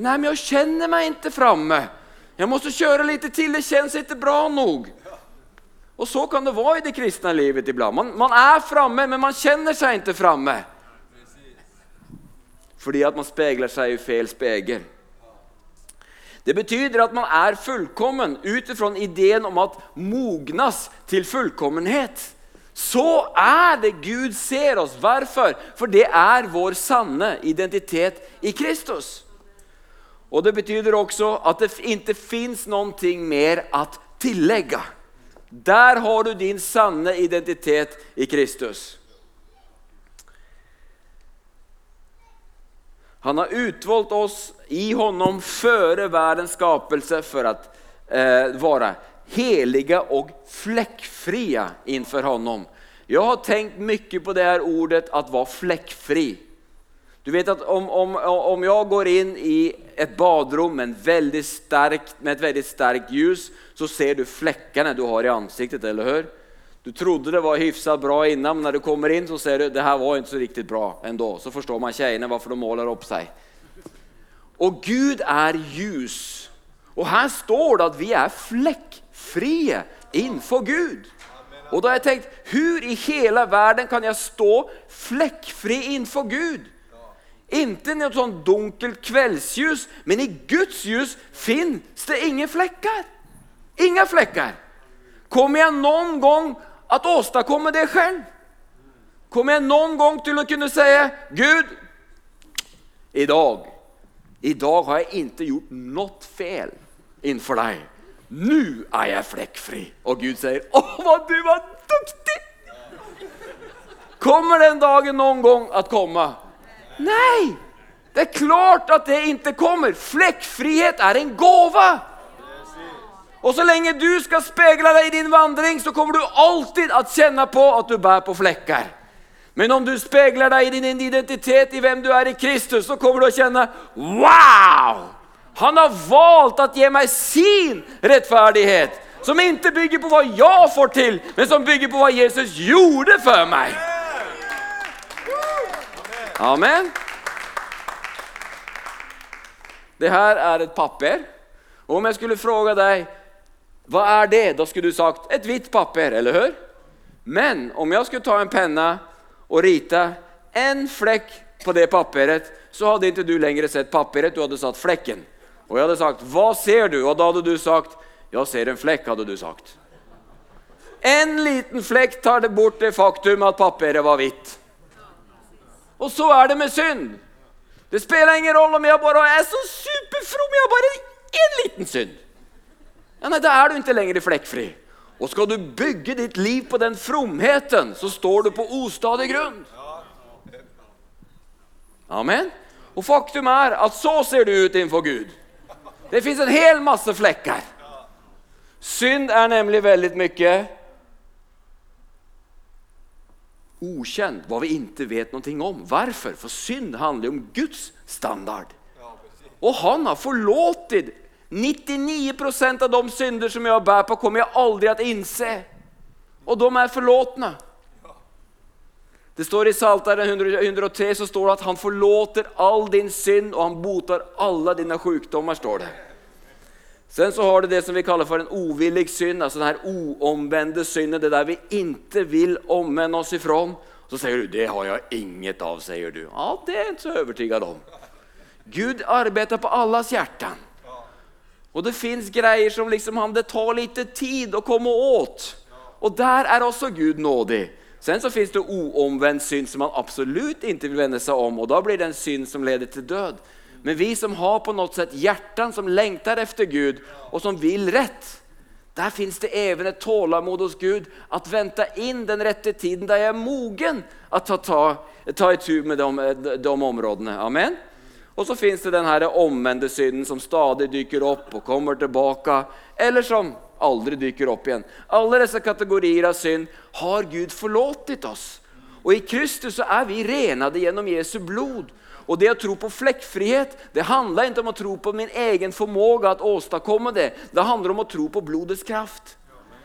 Nei, men jeg kjenner meg ikke framme. Jeg må kjøre litt til. det kjennes ikke bra nog. Och så kan det være i det kristne livet iblant. Man, man er framme men man kjenner seg ikke framme. Fordi at man speiler seg i fel spegel. Det betyder at man er fullkommen ut ifra ideen om at mognas til fullkommenhet. Så er det Gud ser oss. Hvorfor? For det er vår sanne identitet i Kristus. Og det betyder også at det ikke finns noe mer å tillägga. Där har du din sanne identitet i Kristus. Han har utvalgt oss i honom före världens skapelse för att eh, vara heliga och fläckfria inför honom. Jag har tänkt mycket på det här ordet att vara fläckfri. Du vet att om, om, om jag går in i ett baderom starkt, med et veldig sterkt ljus så ser du flekkene du har i ansiktet, eller hur? Du trodde det var hyfsat bra innan, men när du kommer in så ser du det här var inte så riktigt bra ändå. Så förstår man tjejerna varför de målar upp sig. Och Gud är ljus. Och här står det att vi är fläckfria inför Gud. Och då har jag tänkt, hur i hela världen kan jag stå fläckfri inför Gud? Inte i något sånt dunkelt kvällsljus, men i Guds ljus finns det inga fläckar. Inga fläckar. Kommer jag någon gång att åstadkomma det själv? Kommer jag någon gång till att kunna säga, Gud, idag, idag har jag inte gjort något fel inför dig. Nu är jag fläckfri. Och Gud säger, åh du var duktig! Kommer den dagen någon gång att komma? Nej, det er klart at det ikke kommer. Flekkfrihet er en gåva. Og så lenge du skal speile deg i din vandring så kommer du alltid å kjenne på at du bærer på flekker. Men om du speiler deg i din identitet i hvem du er i Kristus så kommer du å kjenne Wow! Han har valgt å gi meg sin rettferdighet, som ikke bygger på hva jeg får til, men som bygger på hva Jesus gjorde for mig. Amen. Det her er et papper. Om jeg skulle fråga deg hva er det? da skulle du sagt et hvitt papper, eller hør? Men om jeg skulle ta en penne og rite en flekk på det papperet så hadde ikke du lenger sett papperet, du hadde satt flekken. Og jeg hadde sagt, 'Hva ser du? Og da hadde du sagt, 'Jeg ser en flekk', hadde du sagt. En liten flekk tar det bort det faktum at papiret var vitt. Och så er det med synd. Det spiller ingen roll om jeg bare er så superfrom, Jeg har bare en liten synd. Ja, nei, da er du ikke lenger flekkfri. Og skal du bygge ditt liv på den fromheten så står du på ostadig grunn. Amen. Og faktum er at så ser du ut innenfor Gud. Det fins en hel masse flekker. Synd er nemlig veldig mycket okänd, vad vi inte vet någonting om. Varför? För synd handlar om Guds standard. Och han har förlåtit 99 procent av de synder som jag bär på kommer jag aldrig att inse. Och de är förlåtna. Det står i Psaltaren 103 så står det att han förlåter all din synd och han botar alla dina sjukdomar. står det. Sen så har du det som vi kaller for en ovillig synd, altså den her uomvendte synden, det der vi inte vil omvende oss ifrån. Så sier du, det har jeg inget av, sier du. Ja, det er jeg ikke så overbevist om. Gud arbeider på allas hjerter. Og det fins greier som liksom, det tar litt tid å komme åt. Og der er også Gud nådig. Sen så fins det oomvendt synd som han absolutt ikke vil vende seg om og da blir det en synd som leder til död. Men vi som har på något sätt hjärtan som längtar efter Gud och som vill rätt. Där finns det även ett tålamod hos Gud att vänta in den rätta tiden där jag är mogen att ta, ta, ta itu med de, de områdena. Amen. Och så finns det den här omvända synden som stadigt dyker upp och kommer tillbaka eller som aldrig dyker upp igen. Alla dessa kategorier av synd har Gud förlåtit oss. Och i Kristus så är vi renade genom Jesu blod. Och det å tro på flekkfrihet det handler ikke om å tro på min egen formåga at åstadkomme det. Det handler om å tro på blodets kraft.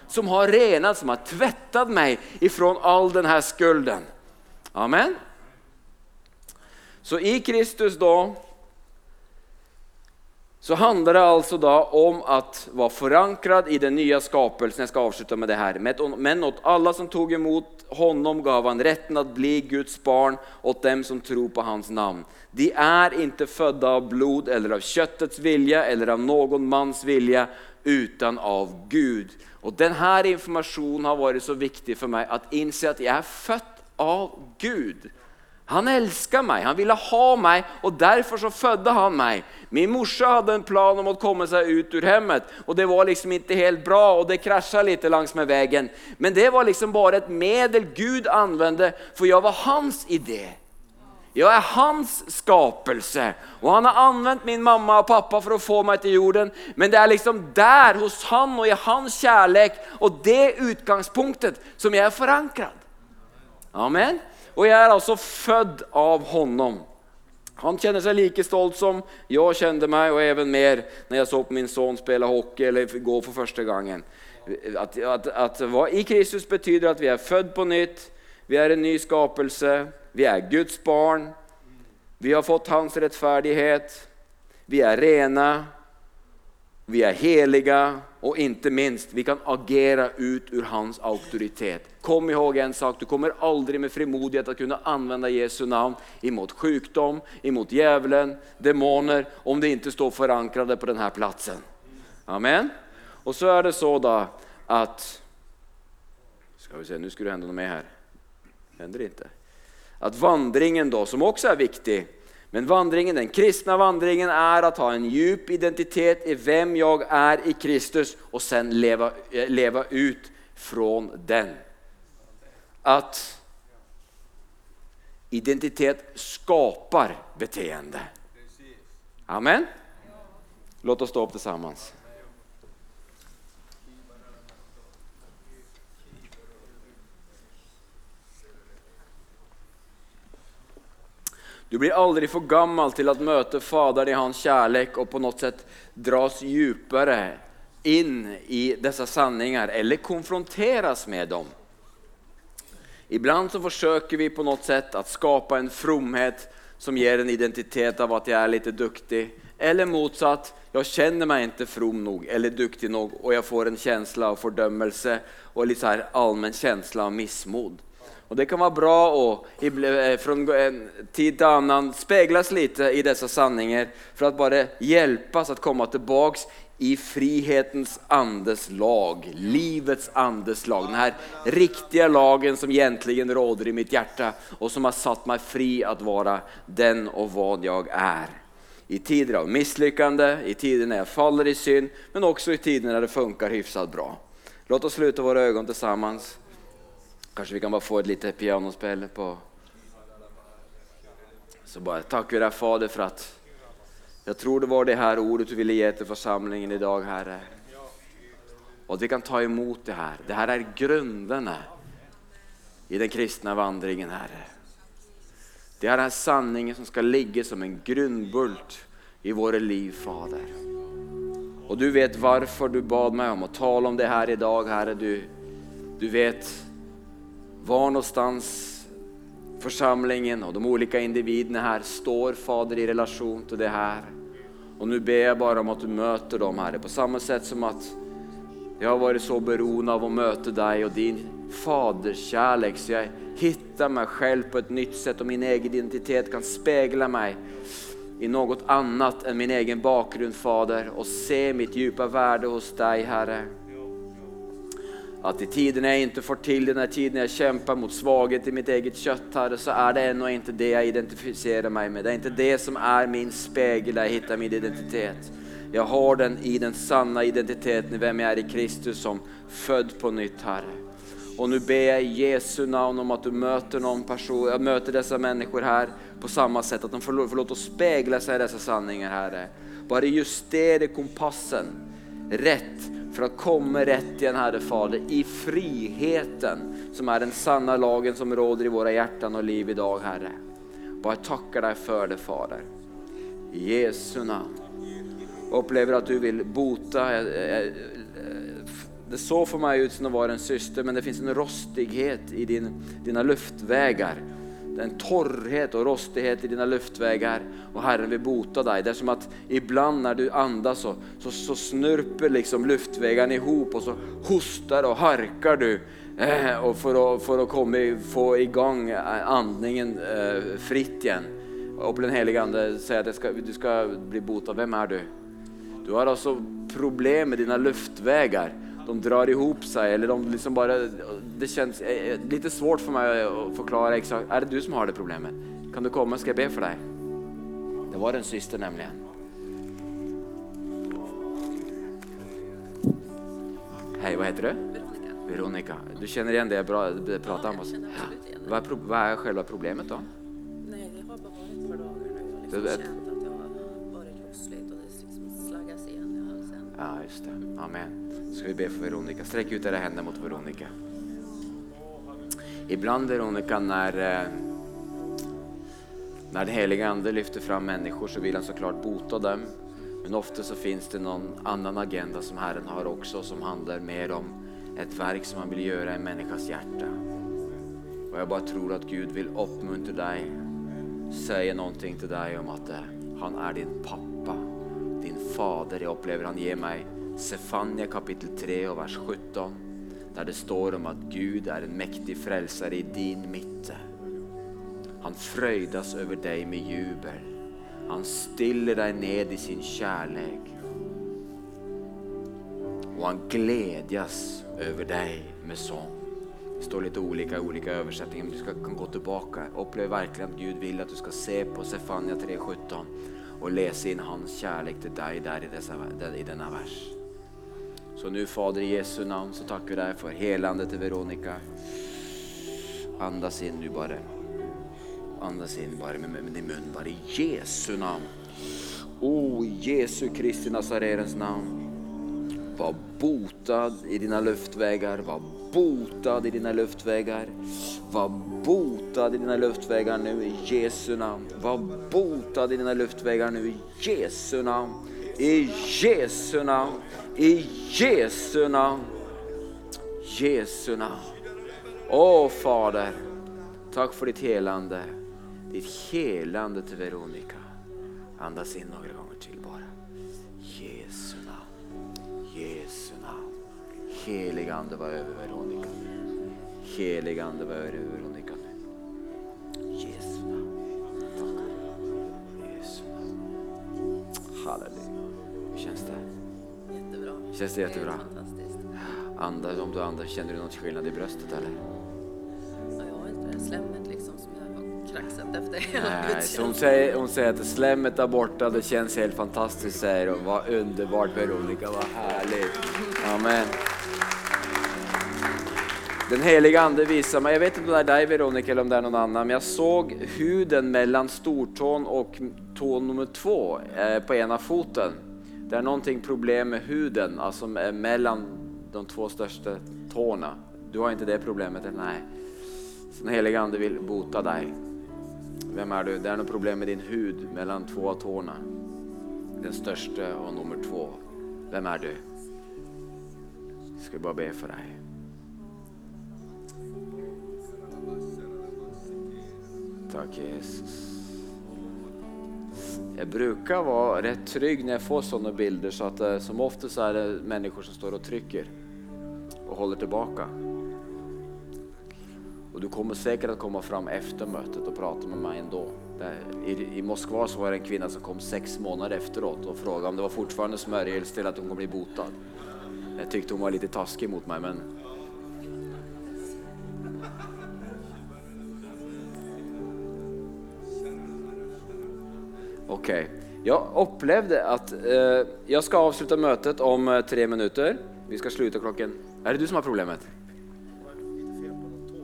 Som har renat, som har tvättat meg ifrån all denne skulden. Amen. Så i Kristus då så handler det altså da om at være forankret i den nye skapelsen. Jeg skal avslutte med det her. Men åt alle som tog imot honom gav han retten å bli Guds barn åt dem som tror på hans namn. De er ikke födda av blod eller av kjøttets vilje eller av noen mans vilje, utan av Gud. Og denne informasjonen har vært så viktig for meg at innse at jeg er født av Gud. Han elska meg, han ville ha meg, og derfor så fødde han meg. Min morsa hadde en plan om å komme seg ut ur hemmet og det var liksom ikke helt bra og det krasja litt langs med vägen. Men det var liksom bare et medel Gud anvendte, for jeg var hans idé. Jeg er hans skapelse og han har anvendt min mamma og pappa for å få meg til jorden. Men det er liksom der, hos han og i hans kjærlighet, og det utgangspunktet som jeg er forankret. Amen. Och jeg er altså født av honom. Han kjenner seg like stolt som jeg kjente meg, og even mer når jeg så på min sønn spille hockey eller gå for første gangen. At, at, at hva i Kristus betyder at vi er født på nytt, vi er en ny skapelse, vi er Guds barn, vi har fått hans rettferdighet, vi er rene, vi er heliga och inte minst, vi kan agera ut ur hans auktoritet. Kom ihåg en sak, du kommer aldrig med frimodighet att kunna använda Jesu namn emot sjukdom, emot djävulen, demoner, om det inte står förankrade på den här platsen. Amen. Och så är det så då att, ska vi se, nu skulle det hända något mer här. Händer det inte? Att vandringen då, som också är viktig, men vandringen, den kristne vandringen er å ha en djup identitet i hvem jeg er i Kristus og sen leva, eh, leva ut från den. At identitet skapar beteende. Amen. Låt oss stå upp tillsammans. Du blir aldri for gammel til att möta Fadern i hans kärlek och på något sätt dras djupare in i dessa sanningar eller konfronteras med dem. Ibland så försöker vi på något sätt att skapa en fromhet som ger en identitet av att jag är lite duktig. Eller motsatt, jag känner mig inte from nog eller duktig nog och jag får en känsla av fördömelse och lite så här av missmod. Och det kan være bra òg fra en tid til annen speiles litt i disse sanningar for å bare hjelpes å komme tilbake i frihetens andes lag, livets andes lag. Den här riktiga lagen som egentligen råder i mitt hjerte, og som har satt meg fri att være den og hva jeg er. I tider av misslyckande, i tider når jeg faller i synd, men også i tider når det funkar hyfsat bra. Låt oss sluta våre ögon tillsammans. Kanske vi kan bare få et lite pianospill på. Så bare takker vi deg, Fader for at jeg tror det var det her ordet du ville ge forsamlingen i dag, Herre. Og at vi kan ta imot det her. Det her er grunnene i den kristne vandringen Herre. Det er den sanningen som skal ligge som en grunnbult i våre liv Fader. Og du vet hvorfor du bad meg om å tale om det her i dag, Herre. Du, du vet var någonstans församlingen och de olika individerna här står Fader i relation till det här. Och nu ber jag bara om att du möter dem Herre på samma sätt som att jag har varit så beroende av att möta dig och din faderskärlek så jag hittar mig själv på ett nytt sätt och min egen identitet kan spegla mig i något annat än min egen bakgrund Fader och se mitt djupa värde hos dig Herre. Att i tiden jag inte får till det, när tiden jag kämpar mot svaghet i mitt eget kött Herre, så är det ändå inte det jag identifierar mig med. Det är inte det som är min spegel där jag hittar min identitet. Jag har den i den sanna identiteten i vem jag är i Kristus som född på nytt Herre. Och nu ber jag i Jesu namn om att du möter någon person, jag möter dessa människor här på samma sätt, att de får, får oss spegla sig i dessa sanningar Herre. Bara justera kompassen rätt för att komma rätt igen Herre Fader i friheten som är den sanna lagen som råder i våra hjärtan och liv idag Herre. Bara tackar dig för det Fader. I Jesu namn. Jag upplever att du vill bota. Det såg för mig ut som att vara en syster men det finns en rostighet i din, dina luftvägar en torrhet og rostighet i dina luftvägar och Herren vill bota dig. Det är som att ibland när du andas så, så, så snurper liksom luftvägarna ihop och så hostar och harkar du eh, och för att, för att komma, få igång andningen eh, fritt igen. Och den helige Ande säger att ska, du ska bli botad. Vem är du? Du har alltså problem med dina luftvägar de drar ihop sig eller de liksom bara, det känns eh, eh, lite svårt för mig att förklara exakt. Är det du som har det problemet? Kan du komma, ska jag be för dig? Det var en syster nämligen. Hej, vad heter du? Veronica. Veronica. Du känner igen det jag pratar om? Ja, det. Vad är, vad är själva problemet då? Nej, det har bara varit ett par dagar nu. Ja, just det. Amen Så skal vi be for Veronica. Strekk ut dere hendene mot Veronica. Ibland Veronica når, når när den heliga Ande lyfter fram människor så vill han såklart bota dem. Men ofte så finns det någon annen agenda som Herren har også, som handler mer om et verk som han vill gjøre i en människas hjerte. Og jeg bare tror at Gud vil oppmuntre deg, säga noe til deg om att eh, han er din pappa, fader. jeg opplever han gir meg Sefania kapittel 3 og vers 17 der det står om at Gud er en mektig frelser i din mitte. Han frøydas over deg med jubel. Han stiller deg ned i sin kjærlighet. Og han gledes over deg med sånn. Det står litt olika i ulike översättningar men du skal, kan gå tilbake. Opplev virkelig at Gud vil at du skal se på Sefania 3.17 och lese inn hans kjærlighet til deg der i, disse, i denne vers. Så nå, Fader i Jesu navn, så takker vi deg for helandet til Veronica. Andas inn, du bare. Andas inn bare med, med din munn, bare i Jesu navn. Å, oh, Jesu Kristi Nazarerens namn. Var botad i dina luftvägar, var botad i dina luftvägar. Var botad i dina luftvägar nu i Jesu namn. Var botad i dina luftvägar nu i Jesu namn. I Jesu namn. I Jesu namn. Jesu namn. Åh Fader, tack för ditt helande. Ditt helande till Veronica. Andas in några gånger Helig Ande var över Veronica nu. Helig Ande var över Veronica nu. Jesu namn. Jesu namn. Halleluja. Hur känns det? Jättebra. Känns det jättebra? Andas, om du andas, känner du något skillnad i bröstet eller? Ja, jag har inte det slemmet liksom som jag har kraxat efter Nej, så hon säger, hon säger att slemmet är borta, det känns helt fantastiskt säger hon. Vad underbart Veronica, vad härligt. Amen. Den heliga ande viser mig, jag vet inte om det är dig Veronica eller om det är någon annan, men jag såg huden mellan stortån och tå nummer två eh, på ena foten. Det är någonting problem med huden, alltså mellan de två största tårna. Du har inte det problemet? nei. Så den heliga ande vill bota dig. Vem är du? Det är något problem med din hud mellan två av tårna. Den största och nummer två. Vem är du? Jag ska bara be för dig. Tack Jesus. Jeg bruker å være rett trygg når jeg får sånne bilder så at eh, som oftast er det mennesker som står og trycker og holder tilbake. Og du kommer sikkert å komme fram etter møtet og prate med meg ennå. I, Moskva så var det en kvinne som kom seks måneder efteråt og spurte om det var fortfarande smörjelse til at hun kunne bli botad. Jeg syntes hun var litt taskig mot meg, men Okej, jag upplevde att eh, jag ska avsluta mötet om eh, tre minuter. Vi ska sluta klockan... Är det du som har problemet?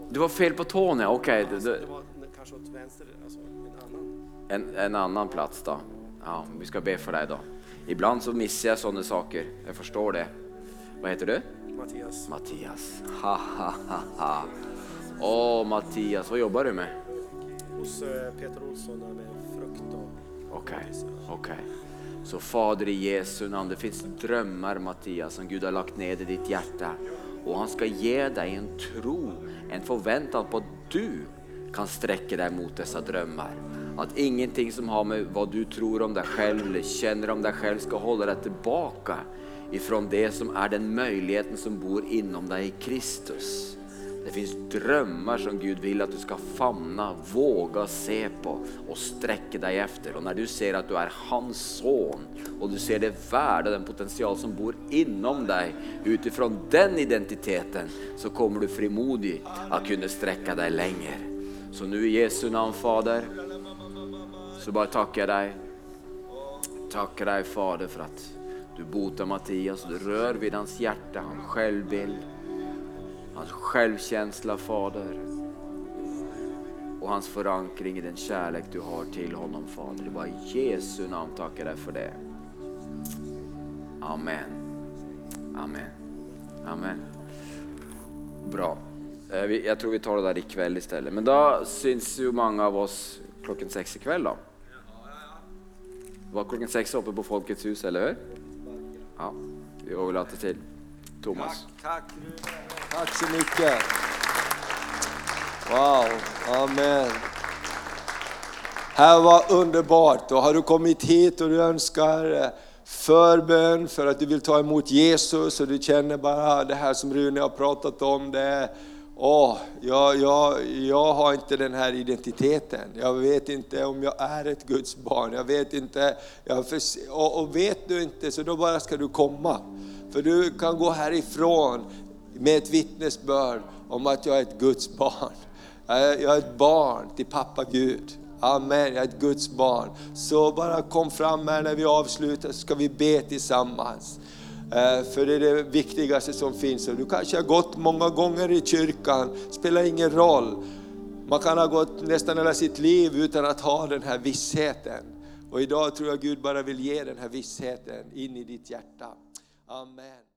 Du var fel på tån ja, okej. det- det- Det var kanske åt vänster, alltså en annan. En, en annan plats då. Ja, vi ska be för dig då. Ibland så missar jag sådana saker. Jag förstår det. Vad heter du? Mattias, Mattias. Ha, ha, ha, ha. Åh Mattias, vad jobbar du med? hos eh, Peter Olsson med Okej, okej. Så Fader i Jesu namn, det finns drömmar Mattias som Gud har lagt ned i ditt hjärta. Och han ska ge dig en tro, en förväntan på att du kan sträcka dig mot dessa drömmar. Att ingenting som har med vad du tror om dig själv eller känner om dig själv ska hålla dig tillbaka ifrån det som är den möjligheten som bor inom dig i Kristus. Det finns drömmar som Gud vill att du ska famna, våga se på och sträcka dig efter. Och när du ser att du är hans son och du ser det värde och den potential som bor inom dig utifrån den identiteten så kommer du frimodig att kunna sträcka dig längre. Så nu i Jesu namn Fader så bara tackar jag dig. Tackar dig Fader för att du botar Mattias, du rör vid hans hjärta, hans självbild hans självkänsla Fader och hans förankring i den kärlek du har till honom Fader. Det var i Jesu namn tackar dig för det. Amen. Amen. Amen. Bra. Jeg Jag tror vi tar det där ikväll istället. Men då syns ju många av oss klockan sex ikväll då. Var klockan sex uppe på Folkets hus, eller hur? Ja, vi överlåter till Thomas. Tack, tack så mycket. Wow, amen. Här var underbart. Och har du kommit hit och du önskar eh, förbön för att du vill ta emot Jesus och du känner bara det här som Rune har pratat om. Det, åh, jag, jag, jag har inte den här identiteten. Jag vet inte om jag är ett Guds barn. Jag vet inte. Jag för, och, och vet du inte så då bara ska du komma. För du kan gå härifrån med ett vittnesbörd om att jag är ett Guds barn. Jag är et barn till pappa Gud. Amen, jag är ett Guds barn. Så bara kom fram här när vi avslutar så ska vi be tillsammans. Eh, För det är det viktigaste som finns. Du kanske har gått många gånger i kyrkan, spelar ingen roll. Man kan ha gått nästan hela sitt liv utan att ha den här vissheten. Och idag tror jag Gud bara vill ge den här vissheten in i ditt hjärta. Amen.